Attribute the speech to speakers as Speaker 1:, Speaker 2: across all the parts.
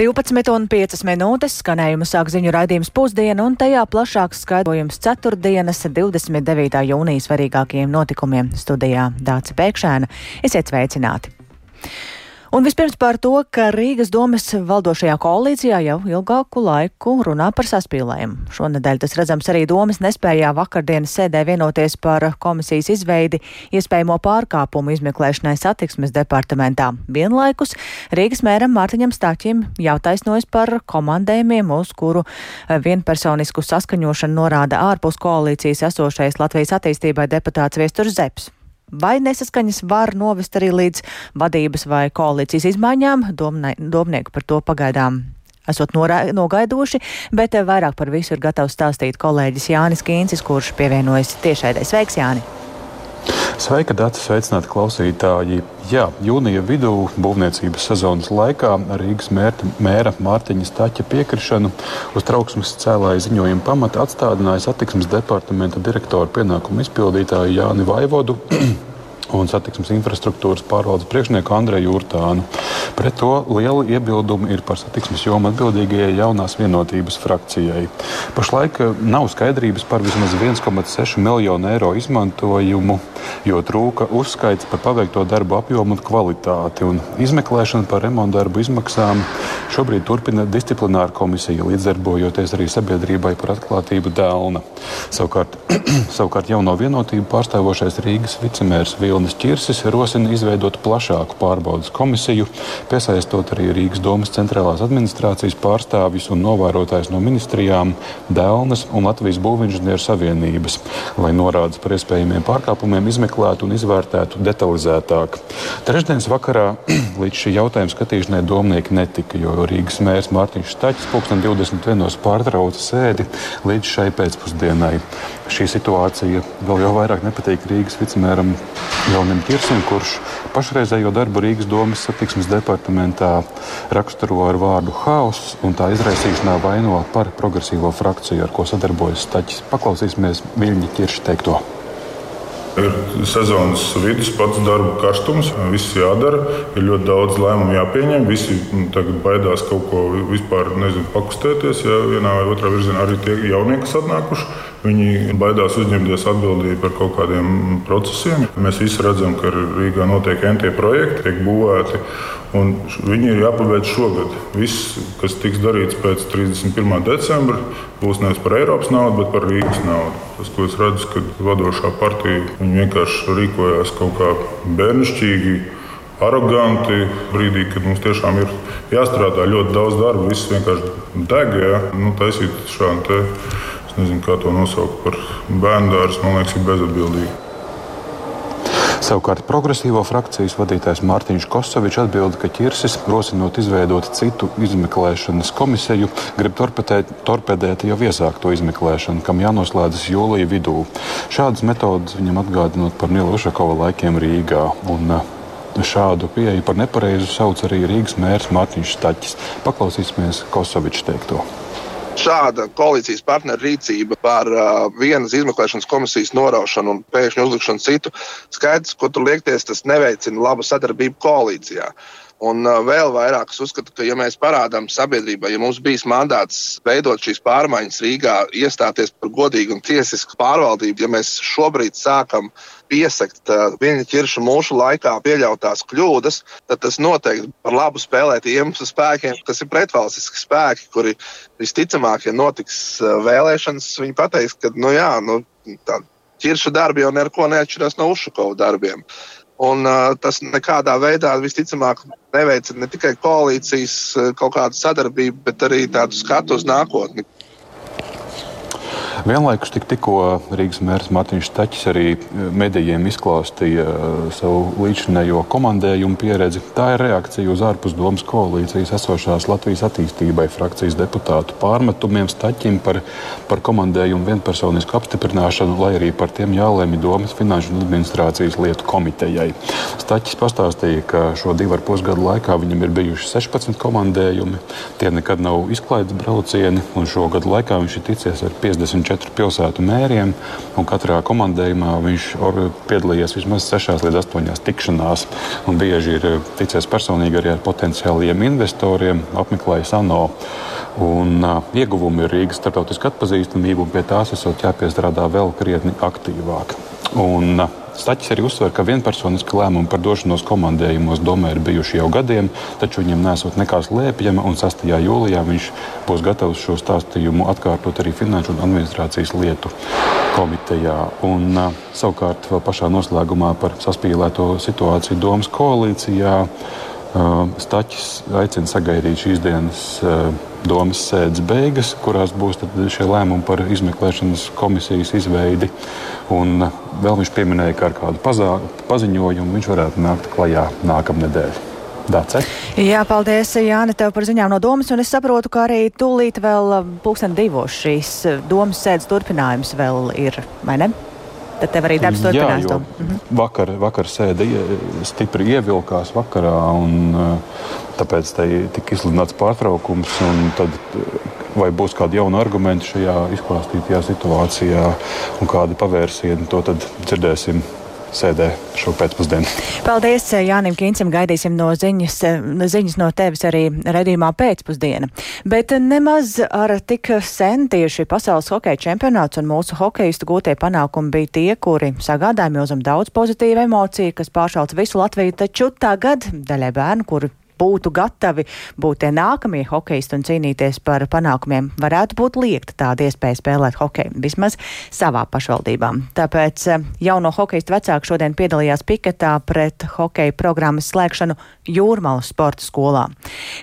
Speaker 1: 12,5 minūtes skanējumu sāk ziņu raidījums pusdiena un tajā plašāks skaidrojums ceturtdienas 29. jūnijas svarīgākajiem notikumiem studijā Dāca Pēkšēna. Esiet sveicināti! Un vispirms par to, ka Rīgas domas valdošajā koalīcijā jau ilgāku laiku runā par saspīlējumu. Šonadēļ tas redzams arī domas nespējā vakardienas sēdē vienoties par komisijas izveidi iespējamo pārkāpumu izmeklēšanai satiksmes departamentā. Vienlaikus Rīgas mēram Mārtiņam Stāķim jātaisnojas par komandējumiem, uz kuru vienpersonisku saskaņošanu norāda ārpus koalīcijas esošais Latvijas attīstībai deputāts Viesturs Zeps. Vai nesaskaņas var novest arī līdz vadības vai koalīcijas izmaiņām? Domne, domnieki par to pagaidām esot norā, nogaidoši, bet vairāk par visu ir gatavs stāstīt kolēģis Jānis Kīncis, kurš pievienojas tiešraidē. Sveiks, Jāni!
Speaker 2: Sveika, Dārts! Sveicināti klausītāji! Jā, jūnija vidū būvniecības sezonas laikā Rīgas mērta, mēra Mārtiņa Staķa piekrišanu uz trauksmes cēlāja ziņojuma pamata atstādināja satiksmes departamenta direktora pienākumu izpildītāju Jāni Vaivodu. un satiksmes infrastruktūras pārvaldes priekšnieku Andreju Jurtānu. Pret to liela iebilduma ir par satiksmes jomu atbildīgajai jaunās vienotības frakcijai. Pašlaik eh, nav skaidrības par vismaz 1,6 miljonu eiro izmantojumu, jo trūka uzskaits par paveikto darbu apjomu un kvalitāti. Un izmeklēšana par remontu darbu izmaksām šobrīd turpina disciplināra komisija, līdzdarbojoties arī sabiedrībai par atklātību dēlna. Savukārt, savukārt jauno vienotību pārstāvošais Rīgas vicemērs Vilnis. Vilnis Čirsis rosina izveidot plašāku pārbaudas komisiju, piesaistot arī Rīgas domas centrālās administrācijas pārstāvjus un novērotājus no ministrijām, Dēlnes un Latvijas Būvinženieru savienības, lai norādes par iespējamiem pārkāpumiem izmeklētu un izvērtētu detalizētāk. Trešdienas vakarā līdz šī jautājuma skatīšanai domnieki netika, jo Rīgas mērs Mārtiņš Staķis 2021. pārtrauca sēdi līdz šai pēcpusdienai. Šī situācija vēl jau vairāk nepatīk Rīgas vicemēram Jonim Kirsim, kurš pašreizējo darbu Rīgas domas satiksmes departamentā raksturo ar vārdu haoss un tā izraisīšanā vaino par progresīvo frakciju, ar ko sadarbojas Staķis. Paklausīsimies Viļņa Kirša teikto.
Speaker 3: Ir sezonas vidus, pats darba karstums, viss jādara, ir ļoti daudz lēmumu jāpieņem. Visi nu, tagad baidās kaut ko vispār nezinu, pakustēties, ja vienā vai otrā virzienā arī tie jaunie, kas atnākuši. Viņi baidās uzņemties atbildību par kaut kādiem procesiem. Mēs visi redzam, ka Rīgā notiek NT projekti, tiek būvēti. Viņi ir jāpabeidz šogad. Viss, kas tiks darīts pēc 31. decembra, būs nevis par Eiropas naudu, bet par Rīgas naudu. Tas, ko es redzu, ka vadošā partija vienkārši rīkojās kaut kā bērnišķīgi aroganti. Brīdī, kad mums tiešām ir jāstrādā ļoti daudz darba, viss vienkārši deg, ja? nu, taisīt šādu nezinu, kā to nosaukt par bērnu dārzu. Man liekas, ir bezatbildīgi.
Speaker 2: Savukārt progresīvo frakcijas vadītājs Mārtiņš Kosovičs atbild, ka Čirsis, rosinot izveidot citu izmeklēšanas komisiju, grib torpedēt, torpedēt jau iesākto izmeklēšanu, kam jānoslēdzas jūlija vidū. Šādas metodas viņam atgādinot par Nila Ušakova laikiem Rīgā. Un, uh, Šādu pieeju par nepareizu sauc arī Rīgas mērs Mārtiņš Staķis. Paklausīsimies Kosoviča teikto
Speaker 4: šāda koalīcijas partneru rīcība par uh, vienas izmeklēšanas komisijas noraušanu un pēkšņu uzlikšanu citu, skaidrs, ko tur liekties, tas neveicina labu sadarbību koalīcijā. Un uh, vēl vairāk es uzskatu, ka, ja mēs parādām sabiedrībai, ja mums bijis mandāts veidot šīs pārmaiņas Rīgā, iestāties par godīgu un tiesisku pārvaldību, ja mēs šobrīd sākam uh, piesakt viņa ķirša mūža laikā pieļautās kļūdas, tad tas noteikti par labu spēlēt iemeslu spēkiem, kas ir pretvalstiski spēki, kuri visticamāk, ja notiks vēlēšanas, viņi pateiks, ka nu, jā, nu, tā ķirša darbi jau neko neatšķirās no Ušakova darbiem. Un, uh, tas nekādā veidā visticamāk neveicina ne tikai koalīcijas kaut kādu sadarbību, bet arī tādu skatu uz nākotni.
Speaker 2: Vienlaikus tik, tikko Rīgas mērs Mārtiņš Taķis arī eh, medijiem izklāstīja eh, savu līdzinējo komandējumu pieredzi. Tā ir reakcija uz ārpus domas koalīcijas esošās Latvijas attīstībai frakcijas deputātu pārmetumiem Staķim par, par komandējumu vienpersonisku apstiprināšanu, lai arī par tiem jālēmi domas finanšu un administrācijas lietu komitejai. Staķis pastāstīja, ka šo divu ar pusgadu laikā viņam ir bijuši 16 komandējumi. Tie nekad nav izklaides braucieni, un šo gadu laikā viņš ir ticies ar 54 četru pilsētu mēriem, katrā komandējumā viņš piedalījies vismaz 6 līdz 8 tikšanās. Bieži ir ticies personīgi arī ar potenciāliem investoriem, apmeklējis ANO. Un, uh, ieguvumi ir Rīgas starptautiska atpazīstamība, un pie tās esot jāpiestrādā vēl krietni aktīvāk. Un, uh, Staķis arī uzsver, ka vienpersoniski lēmumi par došanos komandējumos domē ir bijuši jau gadiem, taču viņam nesot nekā slēpjama, un 6. jūlijā viņš būs gatavs šo stāstījumu atkārtot arī Finanšu un administrācijas lietu komitejā. Un, uh, savukārt, pašā noslēgumā par saspīlēto situāciju Domas koalīcijā. Staķis aicina sagaidīt šīs dienas domas sēdes beigas, kurās būs šie lēmumi par izmeklēšanas komisijas izveidi. Un vēl viņš pieminēja, ka ar kādu pazā, paziņojumu viņš varētu nākt klajā nākamnedēļ. Dāce.
Speaker 1: Jā, paldies, Jāni, tev par ziņām no domas, un es saprotu, ka arī tūlīt vēl pulksten divos šīs domas sēdes turpinājums vēl ir, vai ne? Tad tev arī darbs turpinās. Jā,
Speaker 2: mhm. vakar, vakar sēde stipri ievilkās vakarā, un eh, tāpēc tika izsludināts pārtraukums. Tad, eh, vai būs kādi jauni argumenti šajā izklāstītajā situācijā un kādi pavērsieni, to dzirdēsim sēdē šo pēcpusdienu.
Speaker 1: Paldies Jānim Kīncim, gaidīsim no ziņas, ziņas no tevis arī redījumā pēcpusdiena. Bet nemaz ar tik sen tieši pasaules hokeja čempionāts un mūsu hokeistu gūtie panākumi bija tie, kuri sagādāja milzam daudz pozitīvu emociju, kas pāršauc visu Latviju, taču tagad daļai bērnu, kuri būtu gatavi būt tie nākamie hokeisti un cīnīties par panākumiem, varētu būt liekta tāda iespēja spēlēt hokeju, vismaz savā pašvaldībā. Tāpēc eh, jauno hokeistu vecāku šodien piedalījās piketā pret hokeja programmas slēgšanu Jūrmalas sporta skolā.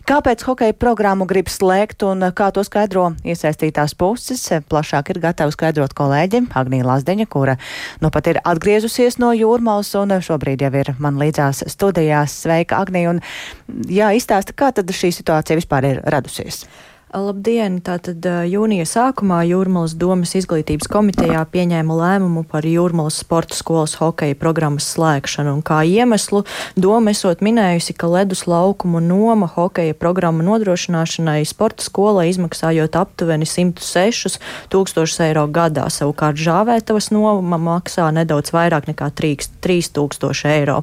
Speaker 1: Kāpēc hokeja programmu grib slēgt un kā to skaidro iesaistītās puses, plašāk ir gatava skaidrot kolēģi Agnija Lazdeņa, kura nu pat ir atgriezusies no Jūrmalas un šobrīd jau ir man līdzās studijās. Sveika, Agnija! Jā, izstāsta, kā tad šī situācija vispār ir radusies.
Speaker 5: Labdien! Tātad jūnija sākumā Jūrmalas domas izglītības komitejā pieņēma lēmumu par Jūrmalas sporta skolas hokeja programmas slēgšanu, un kā iemeslu doma esot minējusi, ka ledus laukumu noma hokeja programmu nodrošināšanai sporta skolai izmaksājot aptuveni 106 tūkstošus eiro gadā, savukārt žāvētavas noma maksā nedaudz vairāk nekā 3000 eiro.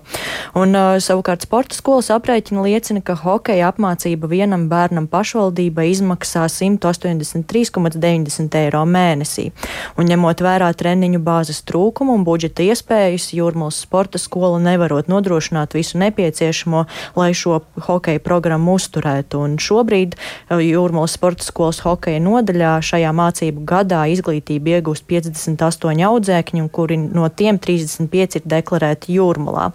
Speaker 5: Un savukārt sporta skolas aprēķina liecina, ka hokeja apmācība vienam bērnam pašvaldībai izmaksā izmaksā 183,90 eiro mēnesī. Un ņemot vērā treniņu bāzes trūkumu un budžeta iespējas, Jūrmālas sporta skola nevarot nodrošināt visu nepieciešamo, lai šo hokeja programmu uzturētu. Un šobrīd eh, Jūrmālas sporta skolas hokeja nodaļā šajā mācību gadā izglītību iegūst 58 audzēkņi, kuri no tiem 35 ir deklarēti Jūrmalā.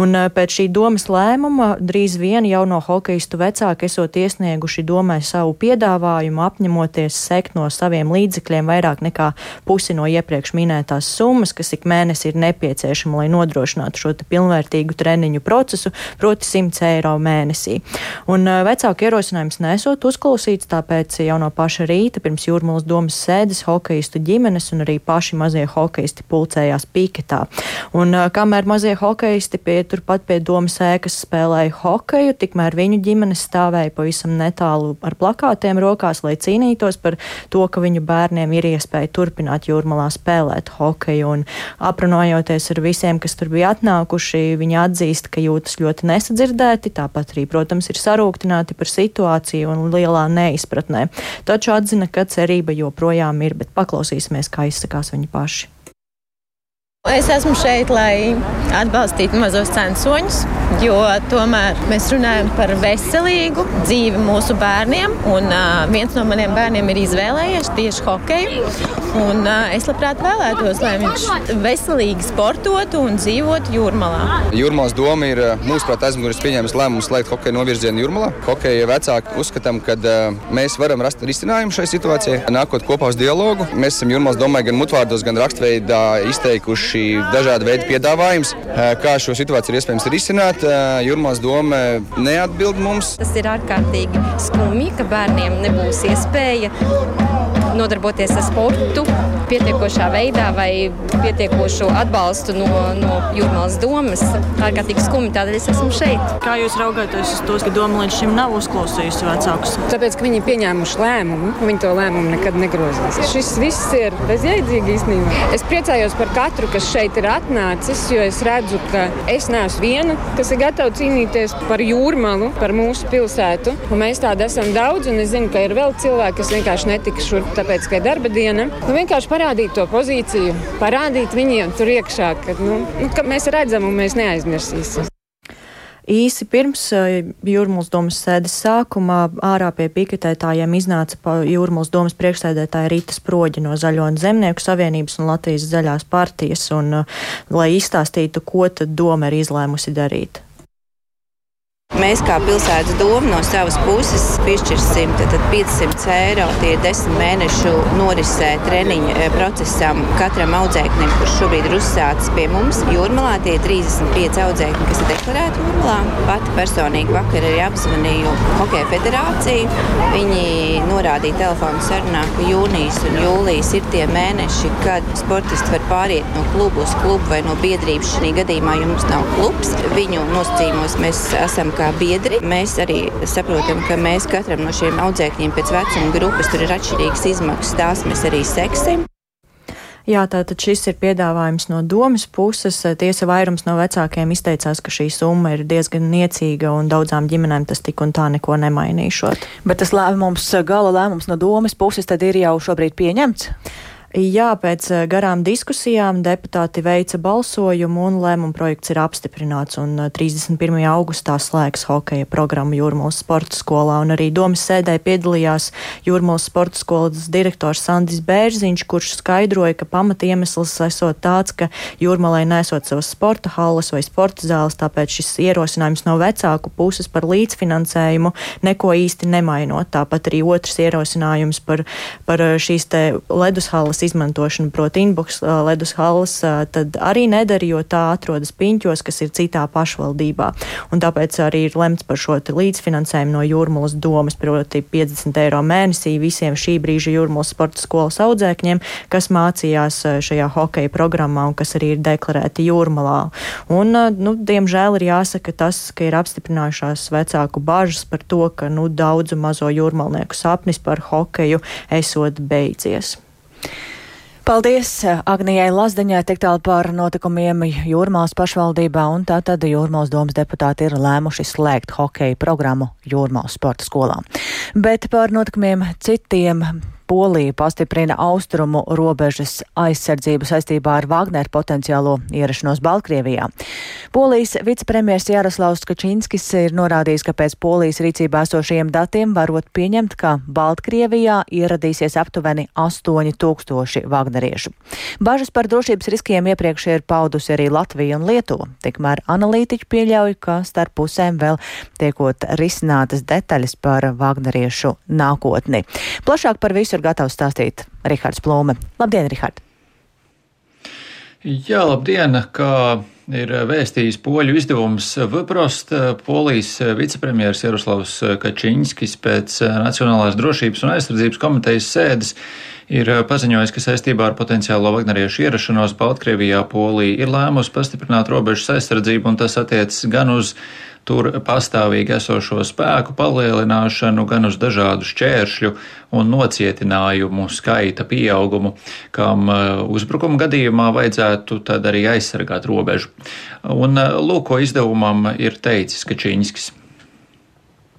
Speaker 5: Un eh, pēc šī domas lēmuma drīz vien jauno hokeistu vecāki esot iesnieguši domai savu piedāvājumu piedāvājumu, apņemoties sekt no saviem līdzekļiem vairāk nekā pusi no iepriekš minētās summas, kas ik mēnesi ir nepieciešama, lai nodrošinātu šo pilnvērtīgu treniņu procesu, proti 100 eiro mēnesī. Un vecāku ierosinājums nesot uzklausīts, tāpēc jau no paša rīta pirms jūrmālas domas sēdes hokeistu ģimenes un arī paši mazie hokeisti pulcējās piketā. Un kamēr mazie hokeisti pie turpat pie domas ēkas spēlēja hokeju, tikmēr viņu ģimenes stāvēja pavisam netālu ar plakātu ieročiem rokās, lai cīnītos par to, ka viņu bērniem ir iespēja turpināt jūrmalā spēlēt hokeju. Un aprunājoties ar visiem, kas tur bija atnākuši, viņi atzīst, ka jūtas ļoti nesadzirdēti, tāpat arī, protams, ir sarūktināti par situāciju un lielā neizpratnē. Taču atzina, ka cerība joprojām ir, bet paklausīsimies, kā izsakās viņi paši.
Speaker 6: Es esmu šeit, lai atbalstītu mazos censoņus, jo tomēr mēs runājam par veselīgu dzīvi mūsu bērniem. Un, uh, viens no maniem bērniem ir izvēlējies tieši hokeju. Un, uh, es labprāt vēlētos, lai viņš veselīgi sportotu un dzīvotu jūrmalā.
Speaker 7: Jūrmālas doma ir mūsuprāt aizmugurēs pieņēmis lēmumu slēgt hokeja novirzienu jūrmalā. Hokeja vecāki uzskatām, ka uh, mēs varam rast risinājumu šai situācijai, nākot kopā uz dialogu. Mēs esam Jūrmālas domai gan mutvārdos, gan rakstveidā izteikuši bijuši dažādi veidi piedāvājums, kā šo situāciju ir iespējams risināt. Jurmās doma neatbild mums.
Speaker 8: Tas ir ārkārtīgi skumji, ka bērniem nebūs iespēja nodarboties ar sportu pietiekošā veidā vai pietiekošu atbalstu no, no jūrmālas domas. Tā ir kārtīgi skumji, tādēļ es esmu šeit.
Speaker 5: Kā jūs raugāties uz to, ka doma līdz šim nav uzklausījusi vecākus?
Speaker 9: Tāpēc, ka viņi ir pieņēmuši lēmumu, viņi to lēmumu nekad negrozīs. Šis viss ir bezjēdzīgi īstenībā. Es priecājos par katru, kas šeit ir atnācis, jo es redzu, ka es neesmu viena, kas ir gatava cīnīties par jūrmalu, par mūsu pilsētu. Un mēs tādi esam daudz, un es zinu, ka ir vēl cilvēki, kas vienkārši netika šurp, tāpēc, ka ir darba diena. Nu, vienkārši parādīt to pozīciju, parādīt viņiem tur iekšā, ka, nu, nu, ka mēs redzam un mēs neaizmirsīsim.
Speaker 5: Īsi pirms eh, Jūrmālas domas sēdes sākumā ārā pie piketētājiem iznāca Jūrmālas domas priekšsēdētāja Rīta Sproģa no Zaļo un Zemnieku savienības un Latvijas zaļās partijas, un, eh, lai izstāstītu, ko tad doma ir izlēmusi darīt.
Speaker 10: Mēs kā pilsētas doma no savas puses piešķirsim 500 eiro tie desmit mēnešu norisē treniņu eh, procesam katram audzēknim, kurš šobrīd ir uzsācis pie mums. Jūrmalā tie 35 audzēkņi, kas ir deklarēti Jūrmalā. Pati personīgi vakar arī apzvanīju Hokeja federāciju. Viņi norādīja telefonu sarunā, ka jūnijas un jūlijas ir tie mēneši, kad sportisti var pāriet no klubu uz klubu vai no biedrības. Šī gadījumā jums nav klubs. Viņu nosacījumos mēs esam kā biedri. Mēs arī saprotam, ka mēs katram no šiem audzēkņiem pēc vecuma grupas tur ir atšķirīgas izmaksas. Tās mēs arī seksim.
Speaker 5: Jā, tātad šis ir piedāvājums no domas puses. Tiesa vairums no vecākiem izteicās, ka šī summa ir diezgan niecīga un daudzām ģimenēm tas tik un tā neko nemainīšot.
Speaker 1: Bet tas lēmums, gala lēmums no domas puses tad ir jau šobrīd pieņemts?
Speaker 5: Jā, pēc eh, garām diskusijām deputāti veica balsojumu un lēmuma projekts ir apstiprināts. Un 31. Eh, augustā slēgs hokeja programmu Jūrmālas sporta skolā. Un arī domas sēdē piedalījās Jūrmālas sporta skolas direktors Sandis Bērziņš, kurš skaidroja, ka pamatiemesls esot tāds, ka Jūrmālai nesot savas sporta halles vai sporta zāles, tāpēc šis ierosinājums no vecāku puses par līdzfinansējumu neko īsti nemainot. Tāpat arī otrs ierosinājums par, par eh, šīs te ledus izmantošanu, proti, inbox ledus halles, tad arī nedara, jo tā atrodas piņķos, kas ir citā pašvaldībā. Un tāpēc arī ir lemts par šo līdzfinansējumu no jūrmulas domas, proti 50 eiro mēnesī visiem šī brīža jūrmulas sporta skolas audzēkņiem, kas mācījās šajā hokeja programmā un kas arī ir deklarēti jūrmalā. Un, nu, diemžēl ir jāsaka tas, ka ir apstiprinājušās vecāku bažas par to, ka nu, daudzu mazo jūrmalnieku sapnis par hokeju esot beidzies.
Speaker 1: Paldies Agnijai Lazdeņai tik tālu par notikumiem Jūrmās pašvaldībā, un tātad Jūrmās domas deputāti ir lēmuši slēgt hokeja programmu Jūrmās sporta skolā. Bet par notikumiem citiem Polija pastiprina austrumu robežas aizsardzību saistībā ar Wagner potenciālo ierašanos Baltkrievijā. Polijas vicepremjers Jaroslavs Kačinskis ir norādījis, ka pēc Polijas rīcībā esošajiem datiem varot pieņemt, ka Baltkrievijā ieradīsies aptuveni 8000 Wagneriešu. Bažas par drošības riskiem iepriekš ir paudusi arī Latvija un Lietuva. Tikmēr analītiķi pieļauj, ka starp pusēm vēl tiekot risinātas detaļas par Wagneriešu nākotni. Plašāk par visu ir gatavs stāstīt Rihards Plūme. Labdien, Rihard!
Speaker 11: Jā, labdien! Kā ir vēstījis poļu izdevums Vprost, polijas vicepremjeras Jaroslavs Kačinskis pēc Nacionālās drošības un aizsardzības komitejas sēdes ir paziņojis, ka saistībā ar potenciālo Vagneriešu ierašanos Baltkrievijā Polija ir lēmusi pastiprināt robežas aizsardzību, un tas attiecas gan uz tur pastāvīgi esošo spēku palielināšanu, gan uz dažādu šķēršļu un nocietinājumu skaita pieaugumu, kam uh, uzbrukuma gadījumā vajadzētu tad arī aizsargāt robežu. Un uh, lūk, ko izdevumam ir teicis Kačīņskis.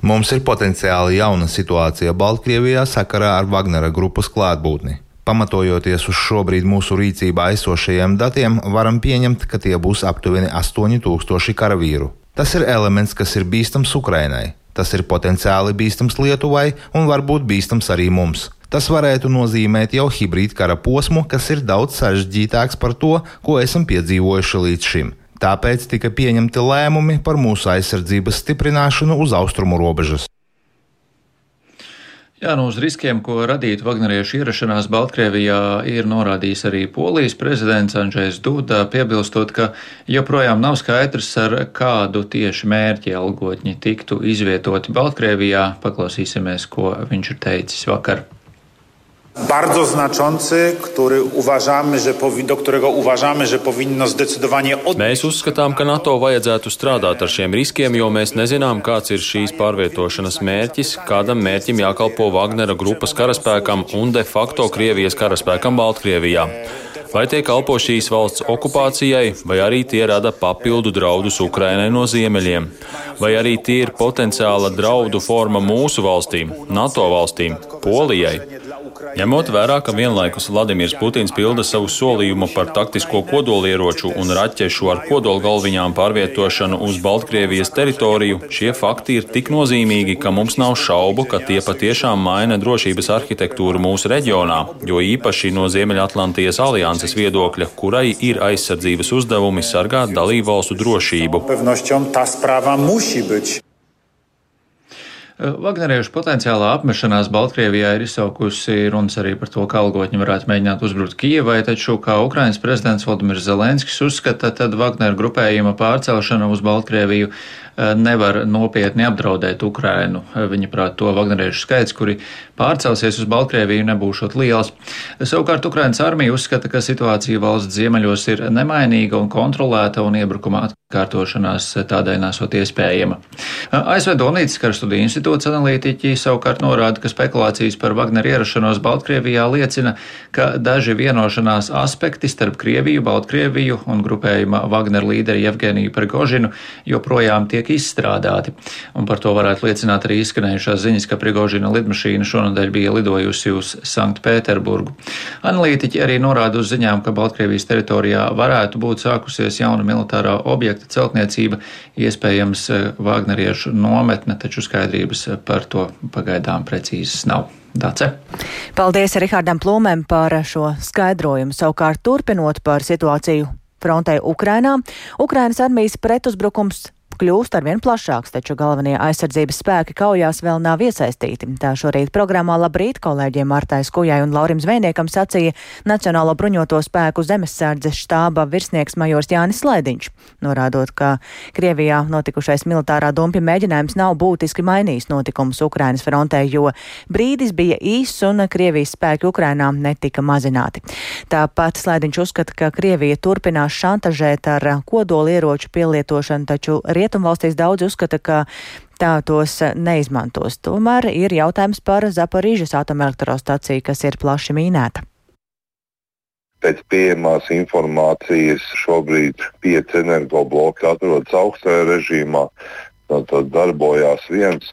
Speaker 12: Mums ir potenciāli jauna situācija Baltkrievijā sakarā ar Wagnera grupas klātbūtni. Pamatojoties uz šobrīd mūsu rīcībā esošajiem datiem, varam pieņemt, ka tie būs aptuveni 8000 karavīru. Tas ir elements, kas ir bīstams Ukrainai. Tas ir potenciāli bīstams Lietuvai un varbūt bīstams arī mums. Tas varētu nozīmēt jau hibrīda kara posmu, kas ir daudz sarežģītāks par to, ko esam piedzīvojuši līdz šim. Tāpēc tika pieņemti lēmumi par mūsu aizsardzības stiprināšanu uz austrumu robežas.
Speaker 11: Jā, nu uz riskiem, ko radītu Vagneriešu ierašanās Baltkrievijā, ir norādījis arī Polijas prezidents Andrzejs Duda, piebilstot, ka joprojām nav skaidrs, ar kādu tieši mērķi algotņi tiktu izvietoti Baltkrievijā. Paklausīsimies, ko viņš ir teicis vakar.
Speaker 13: Bardzo znaczący, który uważamy, że do którego uważamy, że powinno zdecydowanie od...
Speaker 14: Mēs uzskatām, ka NATO vajadzētu strādāt ar šiem riskiem, jo mēs nezinām, kāds ir šīs pārvietošanas mērķis, kādam mērķim jākalpo Wagnera grupas karaspēkam un de facto Krievijas karaspēkam Baltkrievijā. Vai tie kalpo šīs valsts okupācijai, vai arī tie rada papildu draudus Ukrainai no ziemeļiem, vai arī tie ir potenciāla draudu forma mūsu valstīm, NATO valstīm, Polijai. Ņemot vērā, ka vienlaikus Vladimirs Putins pilda savu solījumu par taktisko kodolieroču un raķešu ar kodolgalviņām pārvietošanu uz Baltkrievijas teritoriju, šie fakti ir tik nozīmīgi, ka mums nav šaubu, ka tie patiešām maina drošības arhitektūru mūsu reģionā, jo īpaši no Ziemeļatlantijas alianses viedokļa, kurai ir aizsardzības uzdevumi sargāt dalību valstu drošību.
Speaker 11: Vagneriešu potenciālā apmešanās Baltkrievijā ir izsaukusi runas arī par to, ka algotņi varētu mēģināt uzbrukt Kijevai, taču, kā Ukrainas prezidents Vladimirs Zelenskis uzskata, tad Vagner grupējuma pārcelšana uz Baltkrieviju nevar nopietni apdraudēt Ukrainu. Viņa prāt to Vagneriešu skaits, kuri pārcelsies uz Baltkrieviju, nebūšot liels. Savukārt Ukrainas armija uzskata, ka situācija valsts ziemeļos ir nemainīga un kontrolēta un iebrukuma atkārtošanās tādai nesot iespējama. ASV Donītas Karstudija institūts analītiķi savukārt norāda, ka spekulācijas par Wagner ierašanos Baltkrievijā liecina, ka daži vienošanās aspekti starp Krieviju, Baltkrieviju un grupējuma Wagner līderi Jevgeniju Prigožinu joprojām tiek izstrādāti. Un par to varētu liecināt arī izskanējušās ziņas, ka Prigožina lidmašīna šonadēļ bija lidojusi uz Sanktpēterburgu. Analītiķi arī norāda uz ziņām, ka Baltkrievijas teritorijā varētu būt sākusies jauna militārā objekta celtniecība, iespējams Vāgneriešu nometne, taču skaidrības par to pagaidām precīzas nav. Dace.
Speaker 1: Paldies Rihardam Plūmēm par šo skaidrojumu. Savukārt turpinot par situāciju frontē Ukrainā, Ukrainas armijas pretuzbrukums kļūst arvien plašāks, taču galvenie aizsardzības spēki kaujās vēl nav iesaistīti. Tā šorīt programmā Labrīt kolēģiem Martai Skujai un Laurim Zvejniekam sacīja Nacionālo bruņoto spēku zemesardzes štāba virsnieks majors Jānis Slaidiņš, norādot, ka Krievijā notikušais militārā dumpja mēģinājums nav būtiski mainījis notikumus Ukrainas frontē, jo brīdis bija īss un Krievijas spēki Ukrainā netika mazināti. Tāpat Slaidiņš uzskata, ka Krievija turpinās šantažēt ar kodolieroču pielietošanu, taču Rietumvalstīs daudz uzskata, ka tā tos neizmantos. Tomēr ir jautājums par Zaporīžas atomelektrostaciju, kas ir plaši mīnēta.
Speaker 15: Pēc pieejamās informācijas šobrīd pieci energobloki atrodas augstajā režīmā. Tad darbojās viens.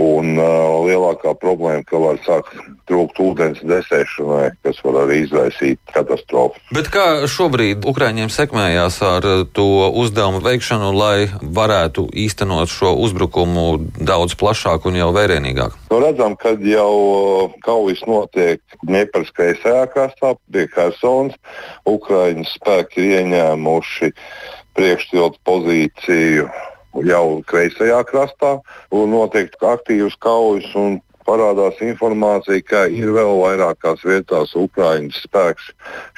Speaker 15: Un uh, lielākā problēma, ka var sākt trūkt ūdens desēšanai, kas var arī izraisīt katastrofu.
Speaker 16: Bet kā šobrīd Ukraiņiem sekmējās ar to uzdevumu veikšanu, lai varētu īstenot šo uzbrukumu daudz plašāk un jau vērienīgāk?
Speaker 15: Nu, redzam, ka jau kaujas notiek kreisajā krastā, pie Helsonas. Ukraiņas spēki ir ieņēmuši priekšstiltu pozīciju jau kreisajā krastā, un notiek aktīvas kaujas. Parādās informācija, ka ir vēl vairākās vietās Ukraiņas spēks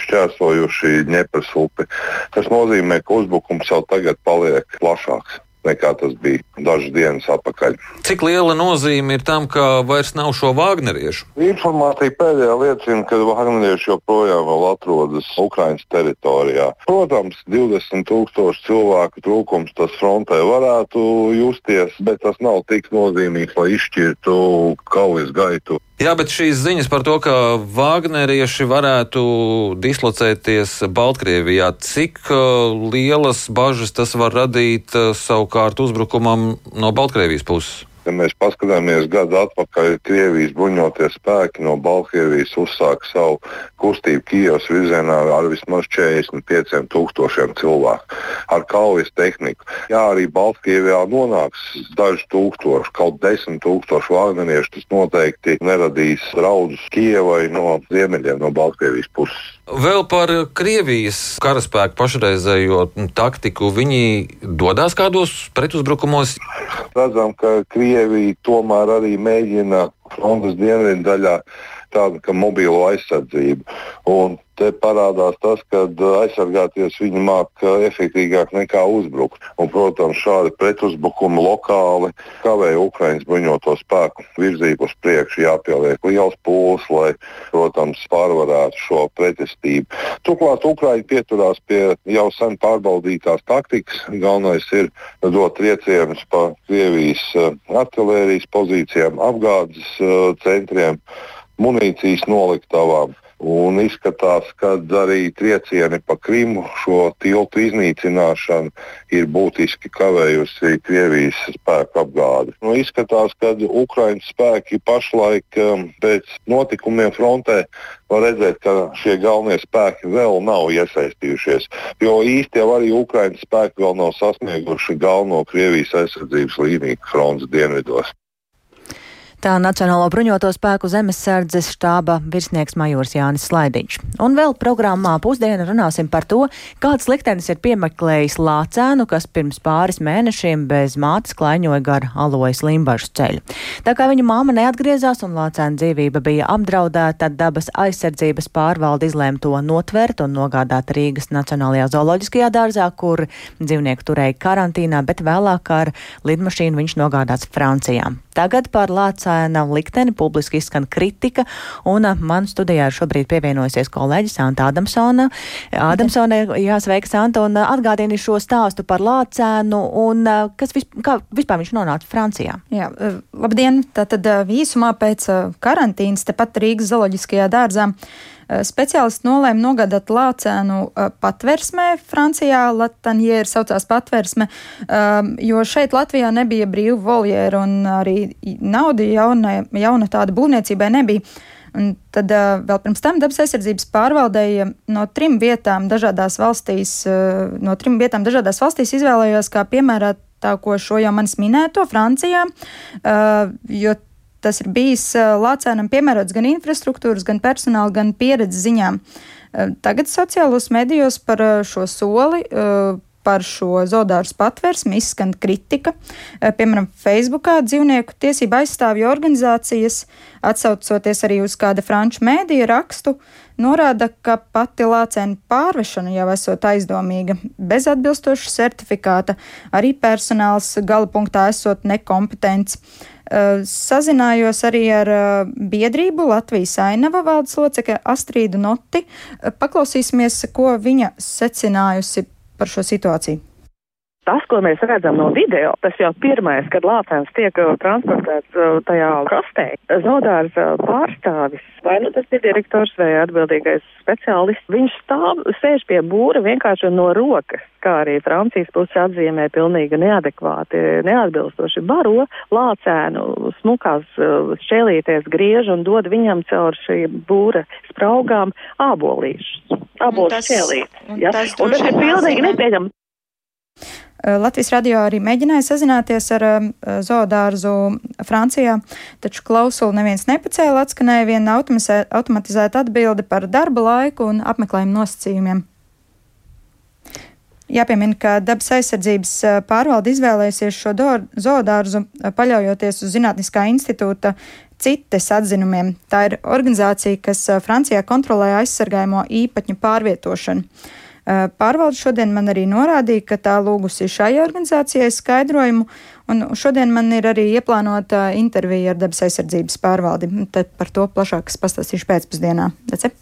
Speaker 15: šķērsojuši Dņepras upi. Tas nozīmē, ka uzbrukums jau tagad paliek plašāks nekā tas bija dažas dienas atpakaļ.
Speaker 16: Cik liela nozīme ir tam, ka vairs nav šo Wagneriešu?
Speaker 15: Informācija pēdējā liecina, ka Wagnerieši joprojām atrodas Ukraiņas teritorijā. Protams, 20 tūkstoši cilvēku trūkums tas frontē varētu justies, bet tas nav tik nozīmīgs, lai izšķirtu kaujas gaitu.
Speaker 16: Jā, bet šīs ziņas par to, ka Vāgnerieši varētu dislocēties Baltkrievijā, cik uh, lielas bažas tas var radīt uh, savukārt uzbrukumam no Baltkrievijas puses?
Speaker 15: Ja mēs paskatāmies gadu atpakaļ, Krievijas bruņoties spēki no Baltkrievijas uzsāka savu kustību Kijavas virzienā ar vismaz 45 tūkstošiem cilvēku ar kaujas tehniku. Jā, arī Baltkrievijā nonāks daži tūkstoši, kaut desmit tūkstoši vāgneniešu. Tas noteikti neradīs draudus Kijavai no ziemeļiem, no Baltkrievijas puses.
Speaker 16: Vēl par Krievijas karaspēku pašreizējo taktiku. Viņi dodas kādos pretuzbrukumos.
Speaker 15: Redzam, ka Krievija tomēr arī mēģina frontes dienvidu daļā tāda kā mobilo aizsardzību. Un te parādās tas, ka aizsargāties viņi māk efektīvāk nekā uzbrukt. Un, protams, šādi pretuzbrukumi lokāli kavē Ukraiņas bruņoto spēku virzību uz priekšu, jāpieliek liels pūles, lai, protams, pārvarētu šo pretestību. Turklāt Ukraiņi pieturās pie jau sen pārbaudītās taktikas. Galvenais ir dot triecienus pa Krievijas artilērijas pozīcijām, apgādes centriem, munīcijas noliktavām. Un izskatās, ka arī triecieni pa Krimu šo tiltu iznīcināšanu ir būtiski kavējusi Krievijas spēku apgādi. Nu, izskatās, ka Ukraiņas spēki pašlaik pēc notikumiem frontē var redzēt, ka šie galvenie spēki vēl nav iesaistījušies. Jo īsti jau arī Ukraiņas spēki vēl nav sasnieguši galveno Krievijas aizsardzības līniju frontes dienvidos.
Speaker 1: Tā Nacionālo bruņoto spēku zemesardzes štāba virsnieks majors Jānis Slaidiņš. Un vēl programmā pusdiena runāsim par to, kāds liktenis ir piemeklējis Lācēnu, kas pirms pāris mēnešiem bez mātes klaiņoja gar alojas limbažu ceļu. Tā kā viņa māma neatgriezās un Lācēna dzīvība bija apdraudēta, dabas aizsardzības pārvalde izlēma to notvert un nogādāt Rīgas Nacionālajā zooloģiskajā dārzā, kur dzīvnieku turēja karantīnā, bet vēlāk ar lidmašīnu viņš nogādāts Francijā. Tagad par Lācēna likteni publiski izskan kritika, un man studijā šobrīd pievienojusies kolēģis Santa Adamsona. Adamsone, jāsveika Santa, un atgādini šo stāstu par Lācēnu, un kas vis, kā vispār viņš nonāca Francijā.
Speaker 17: Jā, labdien! Tātad īsumā pēc karantīnas tepat Rīgas zooloģiskajā dārzā Speciālisti nolēma nogādāt lācēnu patversmē, Francijā Latanjēra saucās patversme, jo šeit Latvijā nebija brīvu voljeru un arī nauda jauna, jauna tāda būvniecībai nebija. Un tad vēl pirms tam dabas aizsardzības pārvaldēja no trim vietām dažādās valstīs, no trim vietām dažādās valstīs izvēlējās kā piemērotāko šo jau manis minēto Francijā, jo tas ir bijis Lācēnam piemērots gan infrastruktūras, gan personāla, gan pieredzes ziņām. Tagad sociālos medijos par šo soli par šo zodāru patvērsmi izskan kritika. Piemēram, Facebookā dzīvnieku tiesību aizstāvju organizācijas, atsaucoties arī uz kāda franču mēdīja rakstu, norāda, ka pati lācēna pārvešana jau esot aizdomīga, bez atbilstoša certifikāta, arī personāls gala punktā esot nekompetents. Eh, sazinājos arī ar eh, biedrību Latvijas ainava valdes locekļa Astrīdu Noti. Eh, paklausīsimies, ko viņa secinājusi par šo situāciju.
Speaker 18: Tas, ko mēs redzam no video, tas jau pirmais, kad lācēns tiek uh, transportēts uh, tajā kastē. Zaudārs uh, pārstāvis, vai nu tas ir direktors vai atbildīgais speciālists, viņš stāv, sēž pie būra vienkārši no rokas, kā arī Francijas puse atzīmē pilnīgi neadekvāti, neatbilstoši baro lācēnu smukās šķēlīties griež un dod viņam caur šī būra spraugām ābolīšus. Ābolīšus šķēlīt. Ja? Un tas ir pilnīgi nepieņemams.
Speaker 17: Eh, Latvijas radio arī mēģināja sazināties ar um, zoodārzu Francijā, taču klausuli neviens nepacēla, atskanēja viena automatizēta atbilde par darba laiku un apmeklējumu nosacījumiem. Jāpiemina, ka dabas aizsardzības eh, pārvalde izvēlējusies šo zoodārzu paļaujoties uz Zinātniskā institūta citas atzinumiem. Tā ir organizācija, kas Francijā kontrolē aizsargājamo īpaņu pārvietošanu. Pārvalde šodien man arī norādīja, ka tā lūgusi šai organizācijai skaidrojumu, un šodien man ir arī ieplānota intervija ar dabas aizsardzības pārvaldi. Tad par to plašāk pastāstīšu pēcpusdienā. Dece?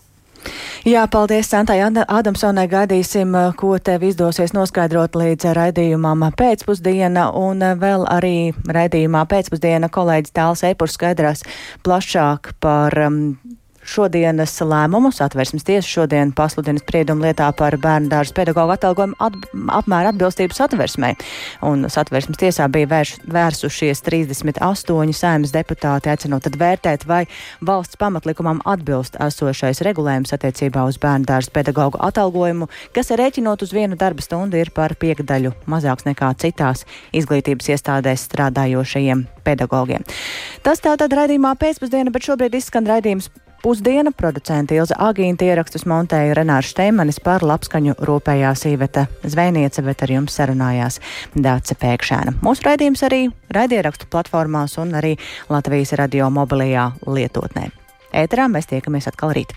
Speaker 1: Jā, paldies, Santai Adamsonai. Gaidīsim, ko tev izdosies noskaidrot līdz raidījumam pēcpusdiena, un vēl arī raidījumā pēcpusdiena kolēģis Tāls Eipurs skaidrās plašāk par um, šodienas lēmumu. Satversmes tiesa šodien pasludina spriedumu lietā par bērnu dārza pedagoģu atalgojumu at, apmēru atbilstību satversmei. Un satversmes tiesā bija vērš, vērsušies 38 saimas deputāti, aicinot tad vērtēt, vai valsts pamatlikumam atbilst esošais regulējums attiecībā uz bērnu dārza pedagoģu atalgojumu, kas rēķinot uz vienu darba stundu ir par piekdaļu mazāks nekā citās izglītības iestādēs strādājošajiem pedagogiem. Tas tātad raidījumā pēcpusdiena, bet šobrīd izskan raidījums pusdiena. Producenta Ilza Agīnta ierakstus montēja Renārs Šteimanis par labskaņu rūpējās īveta zvejniece, bet ar jums sarunājās Dāce Pēkšēna. Mūsu raidījums arī raidierakstu platformās un arī Latvijas radio mobilajā lietotnē. ēterā mēs tiekamies atkal rīt.